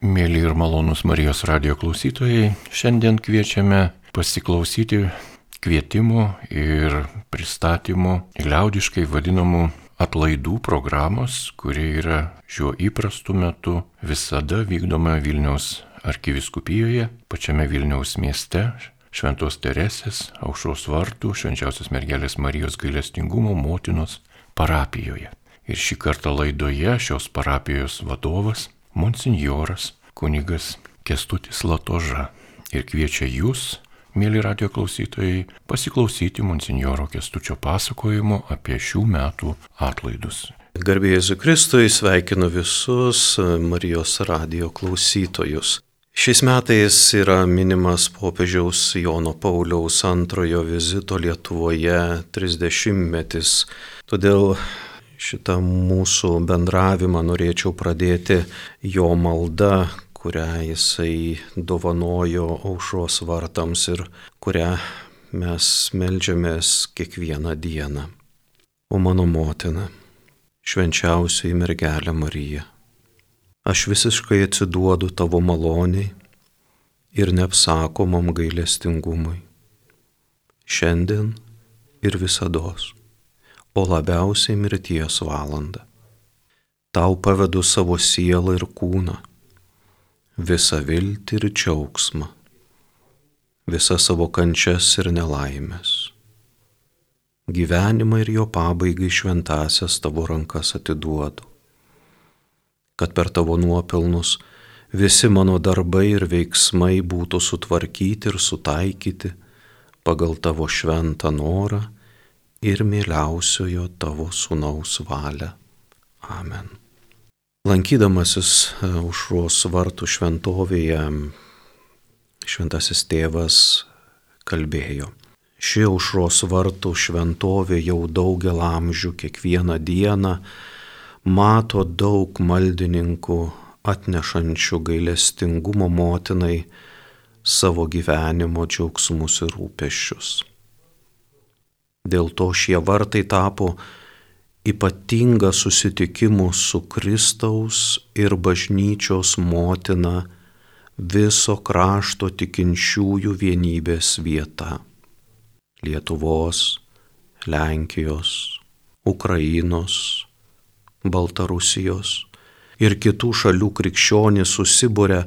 Mėly ir malonus Marijos radio klausytojai, šiandien kviečiame pasiklausyti kvietimo ir pristatymo liaudiškai vadinamų atlaidų programos, kuri yra šiuo įprastu metu visada vykdoma Vilniaus arkiviskupijoje, pačiame Vilniaus mieste, Šventos Teresės, Aušros vartų, Švenčiausios mergelės Marijos gailestingumo motinos parapijoje. Ir šį kartą laidoje šios parapijos vadovas monsinjoras kunigas Kestutis Latoža ir kviečia jūs, mėly radio klausytojai, pasiklausyti monsinjoro Kestučio pasakojimo apie šių metų atlaidus. Garbėjai Kristui sveikinu visus Marijos radio klausytojus. Šiais metais yra minimas popiežiaus Jono Pauliaus antrojo vizito Lietuvoje 30 metis. Todėl šitą mūsų bendravimą norėčiau pradėti jo malda, kurią jisai dovanojo aušros vartams ir kurią mes melžiamės kiekvieną dieną. O mano motina, švenčiausiai mergelė Marija, aš visiškai atsiduodu tavo maloniai ir neapsakomam gailestingumui. Šiandien ir visados o labiausiai mirties valandą. Tau pavedu savo sielą ir kūną, visą viltį ir džiaugsmą, visą savo kančias ir nelaimės. Gyvenimą ir jo pabaigai šventasias tavo rankas atiduodu, kad per tavo nuopelnus visi mano darbai ir veiksmai būtų sutvarkyti ir sutaikyti pagal tavo šventą norą ir mieliausiojo tavo sunaus valią. Amen. Lankydamasis e, vartų šventovėje, šventasis tėvas kalbėjo. Ši užros vartų šventovė jau daugel amžių kiekvieną dieną mato daug maldininkų atnešančių gailestingumo motinai savo gyvenimo džiaugsmus ir rūpeščius. Dėl to šie vartai tapo ypatinga susitikimų su Kristaus ir bažnyčios motina viso krašto tikinčiųjų vienybės vieta. Lietuvos, Lenkijos, Ukrainos, Baltarusijos ir kitų šalių krikščionys susibūrė,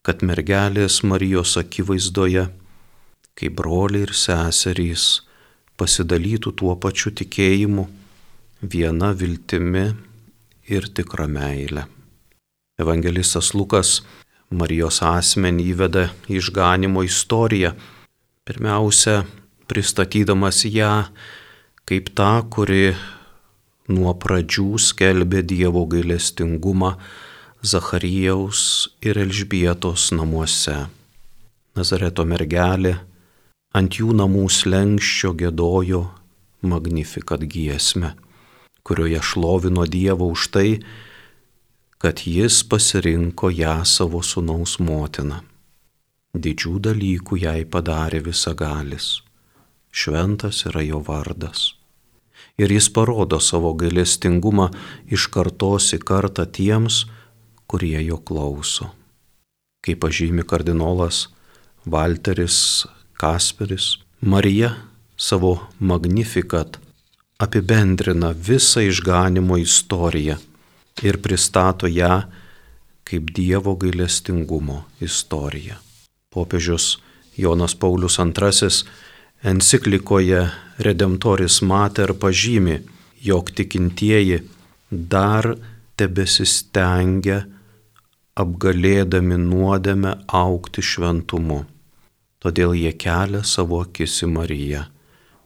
kad mergelės Marijos akivaizdoje, kaip broliai ir seserys, pasidalytų tuo pačiu tikėjimu, viena viltimi ir tikra meile. Evangelistas Lukas Marijos asmenį įveda išganimo istoriją, pirmiausia, pristatydamas ją kaip tą, kuri nuo pradžių skelbė Dievo gailestingumą Zacharijaus ir Elžbietos namuose. Nazareto mergelė ant jų namų slengščio gėdojo Magnifikat giesmę, kurioje šlovino Dievą už tai, kad jis pasirinko ją savo sunaus motiną. Didžių dalykų jai padarė visagalis. Šventas yra jo vardas. Ir jis parodo savo gailestingumą iš kartos į kartą tiems, kurie jo klauso. Kaip pažymi kardinolas Walteris Kasperis, Marija savo magnifikat apibendrina visą išganimo istoriją ir pristato ją kaip Dievo gailestingumo istoriją. Popiežius Jonas Paulius II enciklikoje Redemptoris Mater pažymi, jog tikintieji dar tebesistengia apgalėdami nuodėmę aukti šventumu Todėl jie kelia savo akis į Mariją,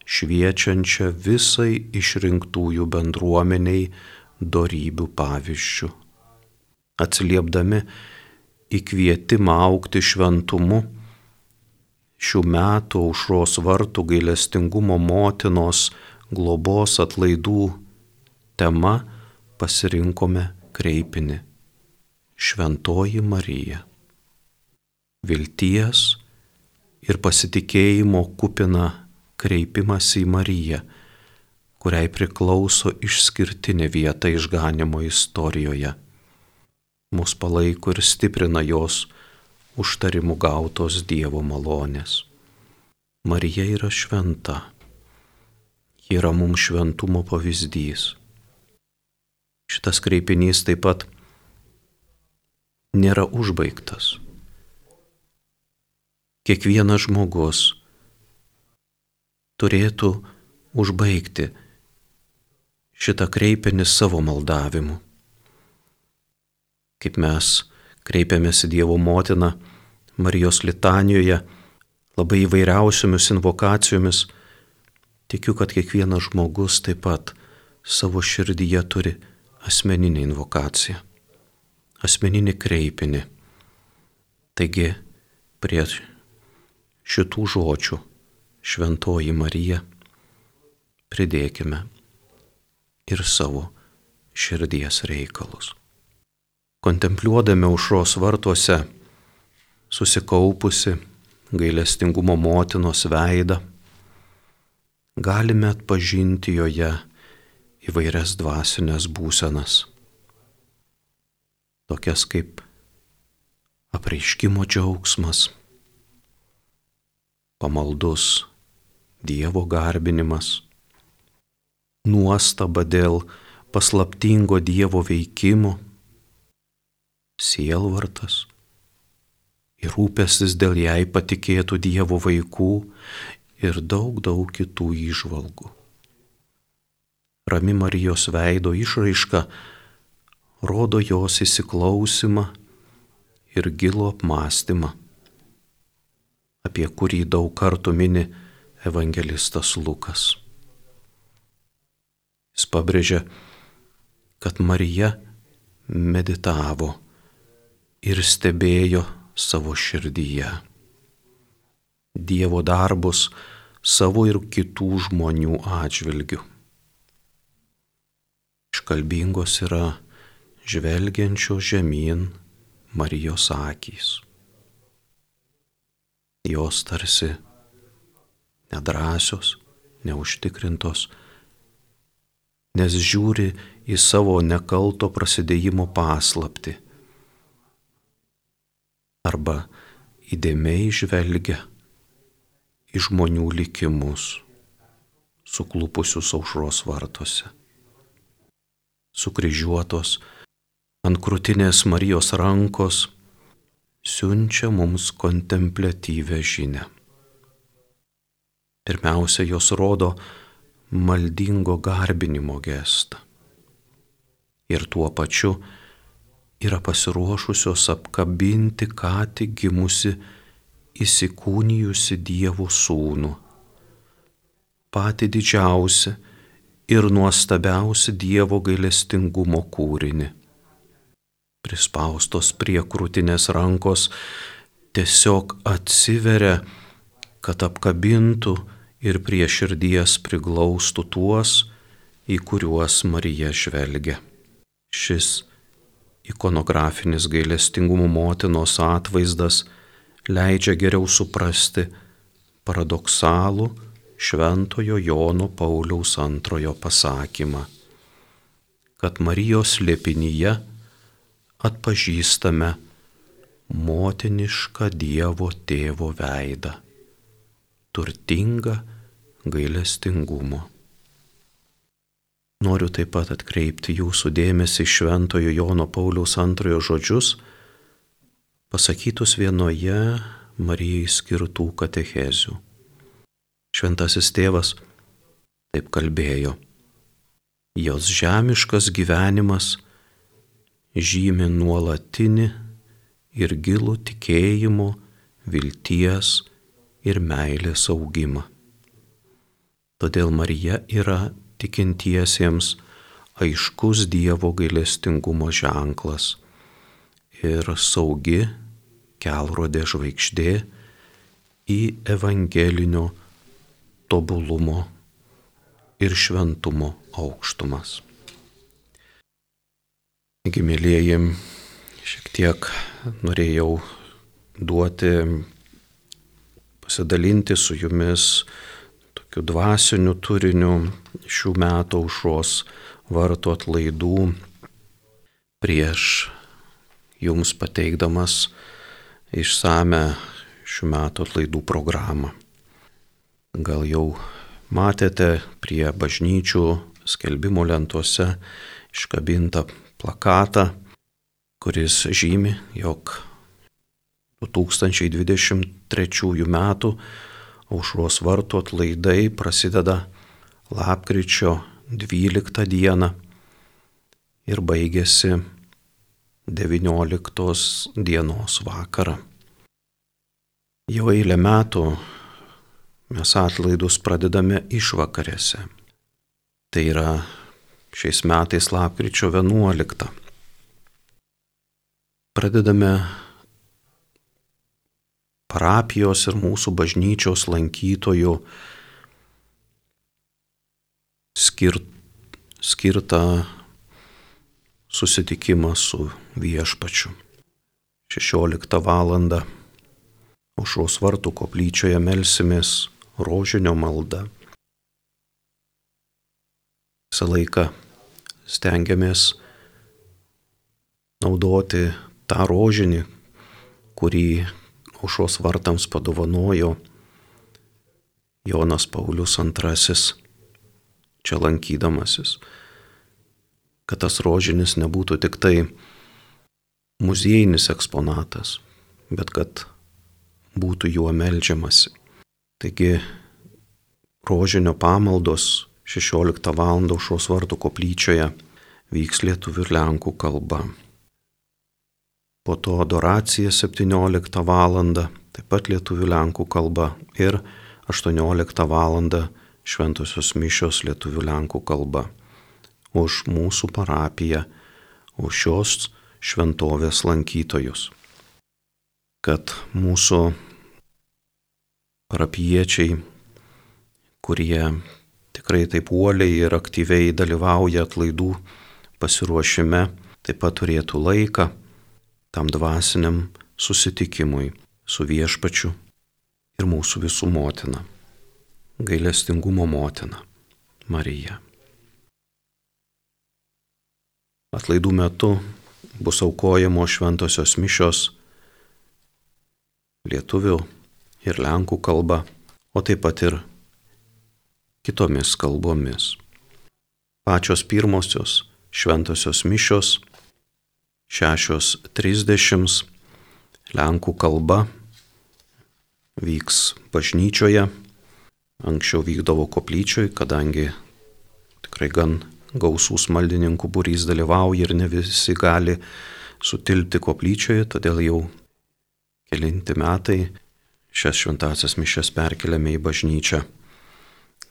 šviečiančią visai išrinktųjų bendruomeniai darybių pavyzdžių. Atsiliepdami į kvietimą aukti šventumu, šių metų aušros vartų gailestingumo motinos globos atlaidų tema pasirinkome kreipinį Šventoji Marija. Vilties, ir pasitikėjimo kupina kreipimas į Mariją, kuriai priklauso išskirtinė vieta išganimo istorijoje. mus palaiko ir stiprina jos užtarimų gautos Dievo malonės. Marija yra šventa. Ji yra mums šventumo pavyzdys. Šitas kreipinys taip pat nėra užbaigtas. Kiekvienas žmogus turėtų užbaigti šitą kreipinį savo maldavimu. Kaip mes kreipiamės į Dievo motiną Marijos litanijoje labai įvairiausiomis invokacijomis, tikiu, kad kiekvienas žmogus taip pat savo širdyje turi asmeninę invokaciją, asmeninį kreipinį. Taigi, prie šitų žodžių. Šventoji Marija pridėkime ir savo širdies reikalus. Kontempliuodami aušros vartuose susikaupusi gailestingumo motinos veidą, galime atpažinti joje įvairias dvasinės būsenas, tokias kaip apreiškimo džiaugsmas, pamaldus Dievo garbinimas, nuostaba dėl paslaptingo Dievo veikimo, sielvartas ir rūpestis dėl jai patikėtų Dievo vaikų ir daug daug kitų įžvalgų. Rami Marijos veido išraiška rodo jos įsiklausimą ir gilų apmąstymą, apie kurį daug kartų mini evangelistas Lukas. Jis pabrėžia, kad Marija meditavo ir stebėjo savo širdyje. Dievo darbus savo ir kitų žmonių atžvilgių. Iškalbingos yra žvelgiančio žemyn Marijos akys. Jos tarsi nedrasios, neužtikrintos, nes žiūri į savo nekalto prasidėjimo paslapti arba įdėmiai žvelgia į žmonių likimus, suklupusius aušros vartuose. Sukryžiuotos ant krūtinės Marijos rankos siunčia mums kontemplatyvę žinę. Pirmiausia, jos rodo maldingo garbinimo gestą. Ir tuo pačiu yra pasiruošusios apkabinti ką tik gimusi įsikūnijusi Dievo sūnų. Pati didžiausia ir nuostabiausia Dievo gailestingumo kūrinį. Prispaustos prie krūtinės rankos tiesiog atsiveria, kad apkabintų ir prie širdies priglaustų tuos, į kuriuos Marija žvelgia. Šis ikonografinis gailestingumo motinos atvaizdas leidžia geriau suprasti paradoksalų Šventojo Jono Pauliaus antrojo pasakymą, kad Marijos lėpinyje atpažįstame motinišką Dievo tėvo veidą, turtingą gailestingumo. Noriu taip pat atkreipti jūsų dėmesį Šventojo Jono Pauliaus antrojo žodžius, pasakytus vienoje Marijai skirtų katechezių. Šventasis tėvas taip kalbėjo. Jos žemiškas gyvenimas žymi nuolatinį ir gilų tikėjimo, vilties ir meilės augimą. Todėl Marija yra tikintiesiems aiškus Dievo gailestingumo ženklas ir saugi kelrodė žvaigždė į evangelinio tobulumo ir šventumo aukštumas. Taigi, mėlyjeji, šiek tiek norėjau duoti, pasidalinti su jumis tokiu dvasiniu turiniu šių metų aušros vartų atlaidų prieš jums pateikdamas išsame šių metų atlaidų programą. Gal jau matėte prie bažnyčių skelbimo lentuose iškabintą plakatą, kuris žymi, jog 2023 m. aušros vartų atlaidai prasideda lapkričio 12 dieną ir baigėsi 19 dienos vakarą. Jau eilę metų mes atlaidus pradedame išvakarėse. Tai yra šiais metais lapkričio 11. Pradedame parapijos ir mūsų bažnyčios lankytojų skirt, skirtą susitikimą su viešpačiu. 16 val. Aušros vartų koplyčioje melsimės rožinio maldą. Visą laiką stengiamės naudoti tą rožinį, kurį aušros vartams padovanojo Jonas Paulius II čia lankydamasis. Kad tas rožinis nebūtų tik tai muziejinis eksponatas, bet kad būtų juo melžiamasi. Taigi rožinio pamaldos 16 val. šios vartų koplyčioje vyks lietuvių ir lenkų kalba. Po to adoracija 17 val. taip pat lietuvių lenkų kalba ir 18 val. šventosios mišios lietuvių lenkų kalba. Už mūsų parapiją, už šios šventovės lankytojus kad mūsų parapiečiai, kurie tikrai taip uoliai ir aktyviai dalyvauja atlaidų pasiruošime, taip pat turėtų laiką tam dvasiniam susitikimui su viešpačiu ir mūsų visų motina, gailestingumo motina Marija. Atlaidų metu bus aukojamos šventosios mišios lietuvių ir lenkų kalba, o taip pat ir kitomis kalbomis. Pačios pirmosios šventosios mišios 6.30 lenkų kalba vyks bažnyčioje, anksčiau vykdavo koplyčioj, kadangi tikrai gan gausūs maldininkų būrys dalyvauja ir ne visi gali sutilpti koplyčioje, todėl jau kelinti metai šias šventasias mišes perkeliame į bažnyčią.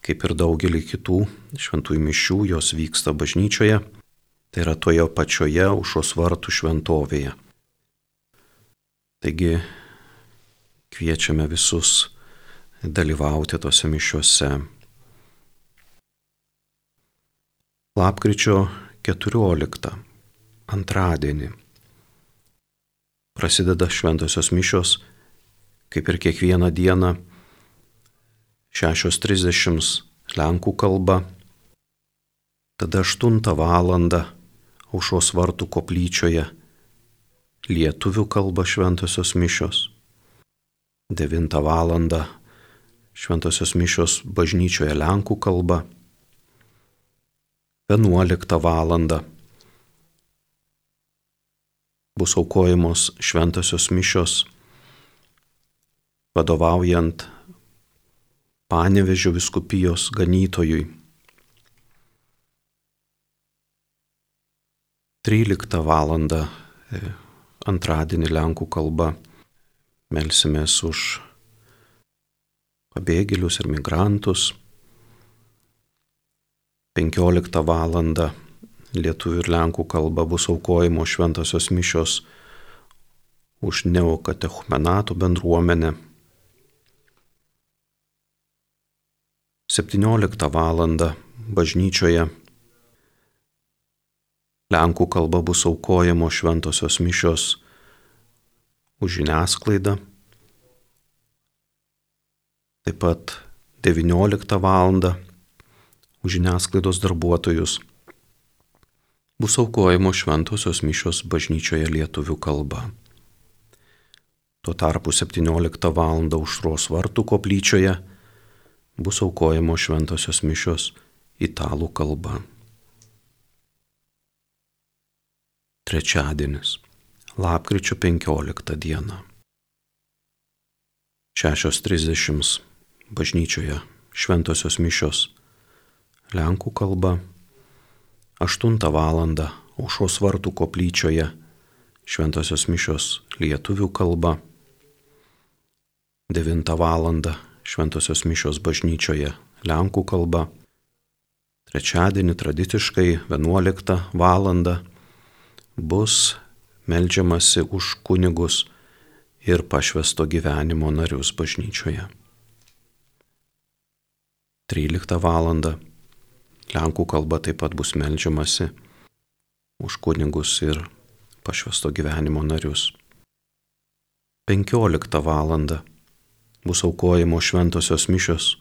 Kaip ir daugelį kitų šventųjų mišių, jos vyksta bažnyčioje, tai yra toje pačioje užos vartų šventovėje. Taigi kviečiame visus dalyvauti tose mišiuose. Lapkričio 14 antradienį prasideda šventosios mišios, kaip ir kiekvieną dieną, 6.30 Lenkų kalba, tada 8 val. aušos vartų koplyčioje lietuvių kalba šventosios mišios, 9 val. šventosios mišios bažnyčioje Lenkų kalba, 11 val bus aukojamos šventosios mišios, vadovaujant Panevežio viskupijos ganytojui. 13 val. E, antradienį Lenkų kalba melsimės už pabėgėlius ir migrantus. 15 val lietuvių ir lenkų kalba bus aukojimo šventosios mišios už neokatechumenatų bendruomenę. 17 val. bažnyčioje lenkų kalba bus aukojimo šventosios mišios už žiniasklaidą. Taip pat 19 val. už žiniasklaidos darbuotojus bus aukojimo šventosios mišios bažnyčioje lietuvių kalba. Tuo tarpu 17 val. užros vartų koplyčioje bus aukojimo šventosios mišios italų kalba. Trečiadienis, lapkričio 15 diena. 6.30 bažnyčioje šventosios mišios lenkų kalba, 8 val. aušos vartų koplyčioje šventosios mišios lietuvių kalba, 9 val. Šventosios mišios bažnyčioje lenkų kalba, trečiadienį tradiciškai 11 val. bus melžiamasi už kunigus ir pašvesto gyvenimo narius bažnyčioje. 13 val. Lenkų kalba taip pat bus melžiamasi už kunigus ir pašvesto gyvenimo narius. 15 val. Bus aukojimo šventosios mišios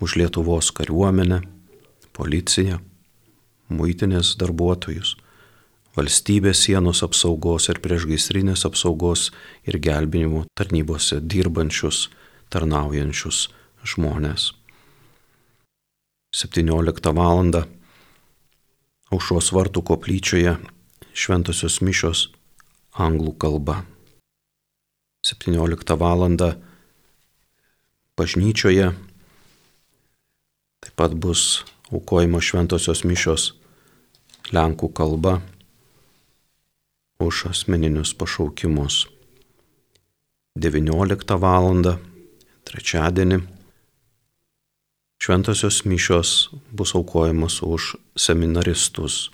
už Lietuvos kariuomenę, policiją, muitinės darbuotojus, valstybės sienos apsaugos ir priešgaisrinės apsaugos ir gelbinimo tarnybose dirbančius, tarnaujančius žmonės. 17 val. aušos vartų koplyčioje šventosios mišios anglų kalba. 17 val. Bažnyčioje taip pat bus aukojimo šventosios mišios lenkų kalba už asmeninius pašaukimus. 19 val. trečiadienį Šventosios mišios bus aukojamos už seminaristus,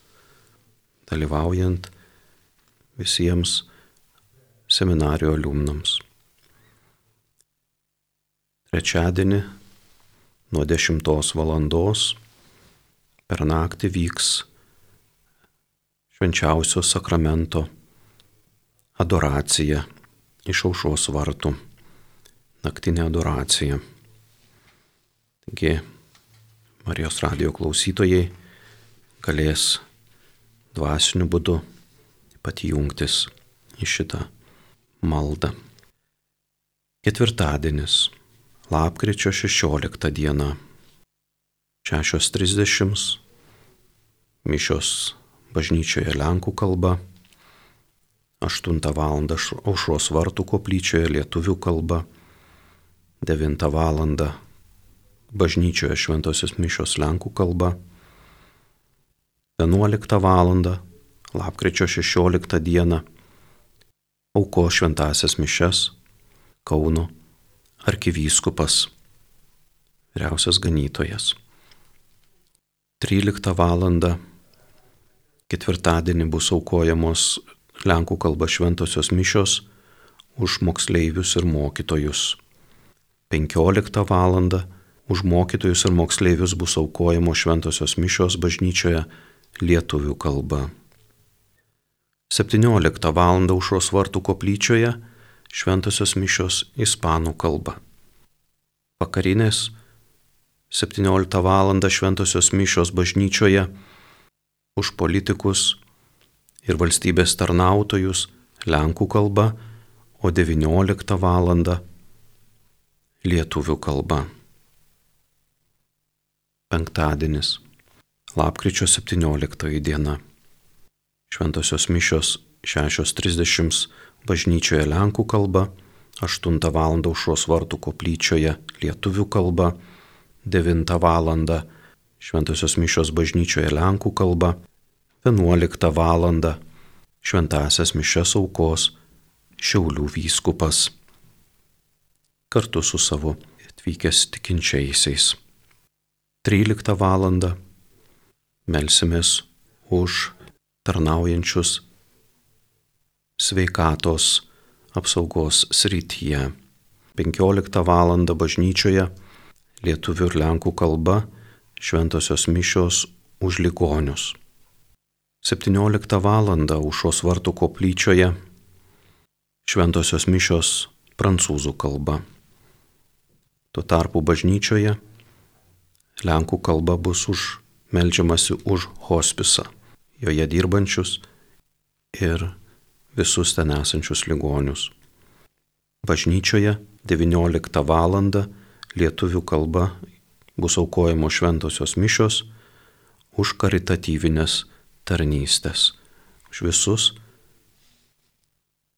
dalyvaujant visiems seminarijų aliumnams. Trečiadienį nuo 10 val. per naktį vyks švenčiausio sakramento adoracija iš aušos vartų, naktinė adoracija. Taigi Marijos radio klausytojai galės dvasiniu būdu pat jungtis į šitą maldą. Ketvirtadienis, lapkričio 16 diena, 6.30, mišios bažnyčioje Lenkų kalba, 8 val. aušros vartų koplyčioje lietuvių kalba, 9 val bažnyčioje šventosios mišios lenkų kalba. 11 val. lapkričio 16 dieną auko šventasias mišes Kauno arkivyskupas, vyriausias ganytojas. 13 val. ketvirtadienį bus aukojamos lenkų kalba šventosios mišios už moksleivius ir mokytojus. 15 val už mokytojus ir moksleivius bus aukojamos šventosios mišios bažnyčioje lietuvių kalba. 17 val. aušros vartų koplyčioje šventosios mišios ispanų kalba. Vakarinės 17 val. šventosios mišios bažnyčioje už politikus ir valstybės tarnautojus lenkų kalba, o 19 val. lietuvių kalba penktadienis, lapkričio 17 diena. Šventosios mišios 6.30 bažnyčioje Lenkų kalba, 8 val. užos vartų koplyčioje lietuvių kalba, 9 val. Šventosios mišios bažnyčioje Lenkų kalba, 11 val. Šventasias mišes aukos Šiaulių vyskupas kartu su savo atvykęs tikinčiaisiais. 13 val. melsimės už tarnaujančius sveikatos apsaugos srityje. 15 val. bažnyčioje lietuvių ir lenkų kalba šventosios mišios už ligonius. 17 val. užos vartų koplyčioje šventosios mišios prancūzų kalba. Tuo tarpu bažnyčioje Lenkų kalba bus už melžiamasi už hospisą. joje dirbančius ir visus ten esančius ligonius. Bažnyčioje 19 val. lietuvių kalba bus aukojamos šventosios mišios už karitatyvinės tarnystės, už visus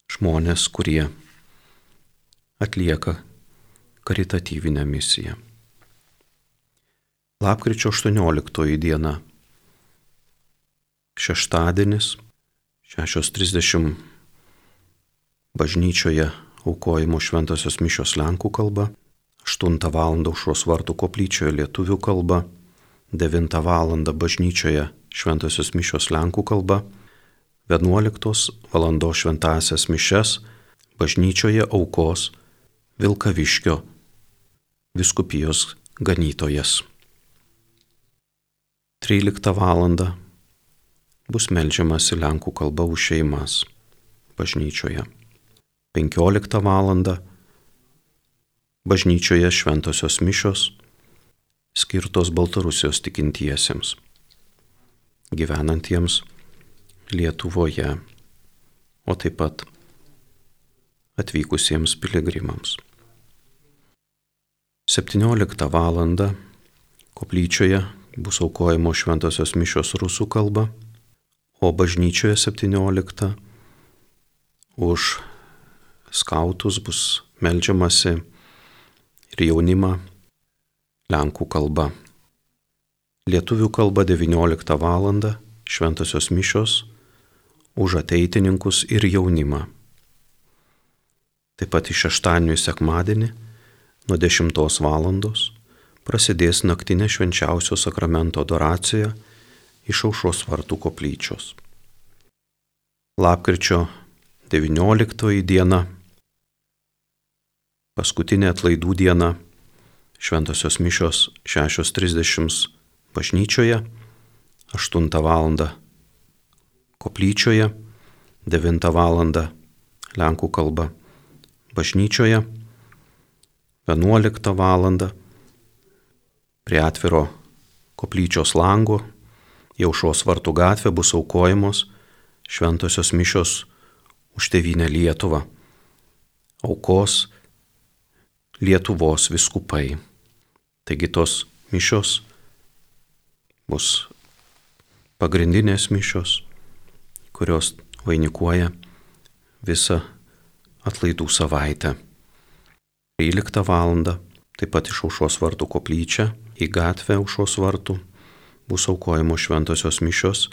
žmonės, kurie atlieka karitatyvinę misiją. Lapkričio 18 diena. Šeštadienis 6.30 bažnyčioje aukojimo šventosios mišios Lenkų kalba, 8 val. užros vartų koplyčioje lietuvių kalba, 9 val. bažnyčioje šventosios mišios Lenkų kalba, 11 val. šventasias mišes bažnyčioje aukos Vilkaviškio viskupijos ganytojas. 13 val. Bus melžiamasi Lenkų kalba už šeimas bažnyčioje. 15 val. bažnyčioje šventosios mišios skirtos Baltarusijos tikintiesiems, gyvenantiems Lietuvoje, o taip pat atvykusiems piligrimams. 17 val. koplyčioje bus aukojamos šventosios mišios rusų kalba, o bažnyčioje 17 už skautus bus melžiamasi ir jaunimą lenkų kalba. Lietuvių kalba 19 val. šventosios mišios už ateitininkus ir jaunimą. Taip pat iš šeštadienio į sekmadienį nuo 10 val. prasidės naktinė švenčiausio sakramento adoracija iš aušos vartų koplyčios. Lapkričio 19 diena, paskutinė atlaidų diena, šventosios mišios 6.30 bažnyčioje, 8 val. koplyčioje, 9 val. Lenkų kalba bažnyčioje, 11 val. prie atviro koplyčios lango, jaušos vartų gatvė bus aukojamos šventosios mišios už tevinę Lietuvą, aukos Lietuvos viskupai. Taigi tos mišios bus pagrindinės mišios, kurios vainikuoja visą atlaidų savaitę. 13 val. taip pat iš aušos vartų koplyčia į gatvę aušos vartų bus aukojamos šventosios mišios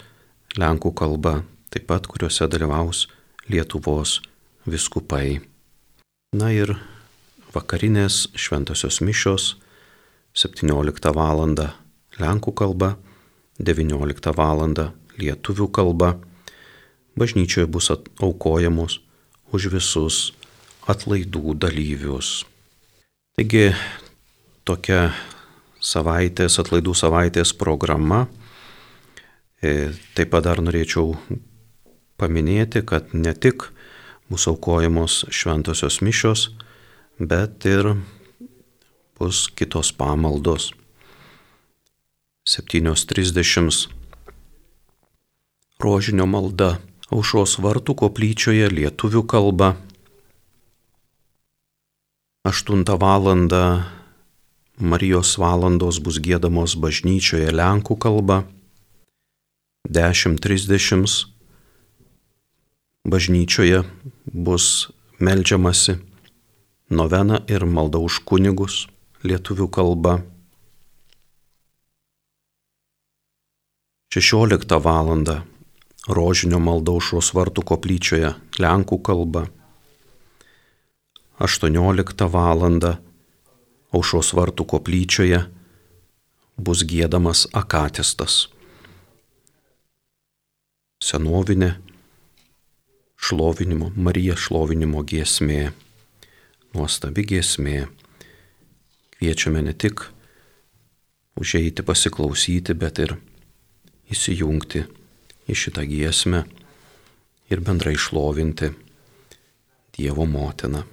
Lenkų kalba, taip pat kuriuose dalyvaus Lietuvos viskupai. Na ir vakarinės šventosios mišios 17 val. Lenkų kalba, 19 val. Lietuvių kalba. Bažnyčioje bus aukojamos už visus atlaidų dalyvius. Taigi tokia savaitės, atlaidų savaitės programa. E, taip pat dar norėčiau paminėti, kad ne tik mūsų aukojamos šventosios mišios, bet ir bus kitos pamaldos. 7.30 rožinio malda aušos vartų koplyčioje lietuvių kalba. 8 val. Marijos valandos bus gėdamos bažnyčioje lenkų kalba. 10.30 bažnyčioje bus melžiamasi novena ir malda už kunigus lietuvių kalba. 16 val rožinio malda užros vartų koplyčioje Lenkų kalba. 18 val. Aušros vartų koplyčioje bus gėdamas akatistas. Senovinė šlovinimo, Marija šlovinimo giesmė, nuostabi giesmė. Kviečiame ne tik užeiti pasiklausyti, bet ir įsijungti į šitą giesmę ir bendrai šlovinti Dievo motiną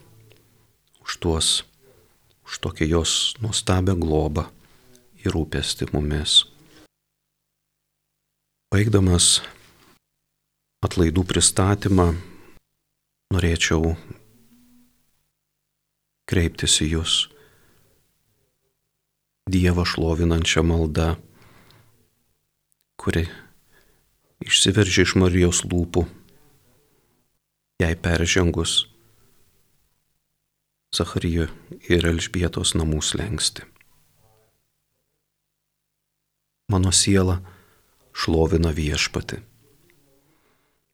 už tuos, už tokią jos nuostabią globą ir rūpestį mumis. Baigdamas atlaidų pristatymą norėčiau kreiptis į Jūs Dievą šlovinančią maldą, kuri išsiveržė iš Marijos lūpų, jai peržengus Zacharijo ir Elžbietos namų slengsti. Mano siela šlovina viešpati.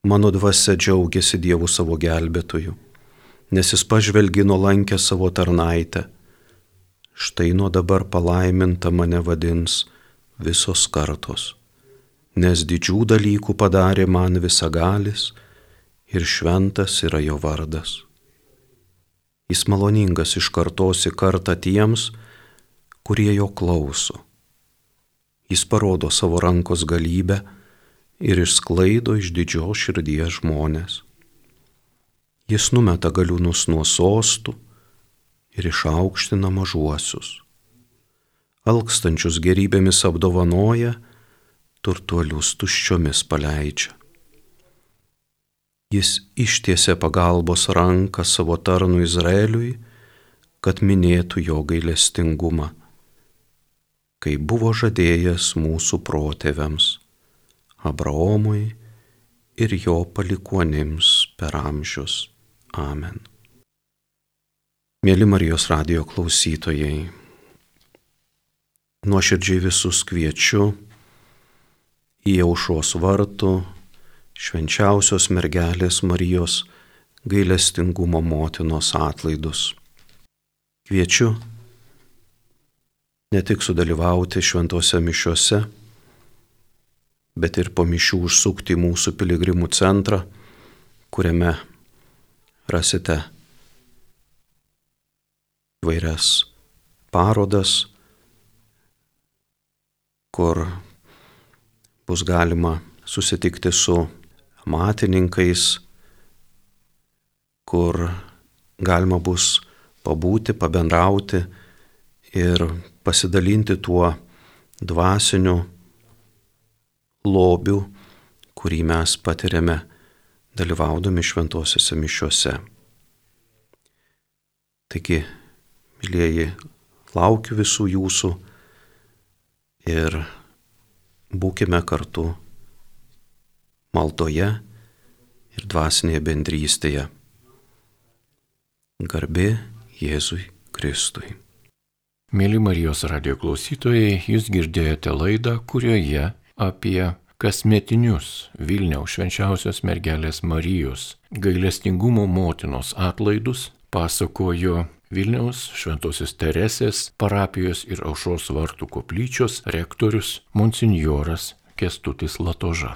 Mano dvasia džiaugiasi Dievu savo gelbėtoju, nes jis pažvelgi nuolankę savo tarnaitę. Štai nuo dabar palaiminta mane vadins visos kartos, nes didžių dalykų padarė man visagalis ir šventas yra jo vardas. Jis maloningas iš kartos į kartą tiems, kurie jo klauso. Jis parodo savo rankos galybę ir išsklaido iš didžios širdies žmonės. Jis numeta galiūnus nuo sostų ir išaukština mažuosius. Alkstančius gerybėmis apdovanoja, turtuolius tuščiomis paleidžia. Jis ištiesė pagalbos ranką savo tarnu Izraeliui, kad minėtų jo gailestingumą, kai buvo žadėjęs mūsų protėviams, Abraomui ir jo palikuonims per amžius. Amen. Mėly Marijos radio klausytojai, nuoširdžiai visus kviečiu į aušos vartų švenčiausios mergelės Marijos gailestingumo motinos atlaidus. Kviečiu ne tik sudalyvauti šventose mišiuose, bet ir po mišių užsukti į mūsų piligrimų centrą, kuriame rasite įvairias parodas, kur bus galima susitikti su matininkais, kur galima bus pabūti, pabendrauti ir pasidalinti tuo dvasiniu lobiu, kurį mes patiriame dalyvaudami šventosiuose mišiuose. Taigi, mylėjai, laukiu visų jūsų ir būkime kartu maldoje ir dvasinėje bendrystėje. Garbė Jėzui Kristui. Mėly Marijos radio klausytojai, jūs girdėjote laidą, kurioje apie kasmetinius Vilniaus švenčiausios mergelės Marijos gailestingumo motinos atlaidus pasakojo Vilniaus Švenosios Teresės parapijos ir aušos vartų koplyčios rektorius monsinjoras Kestutis Latoža.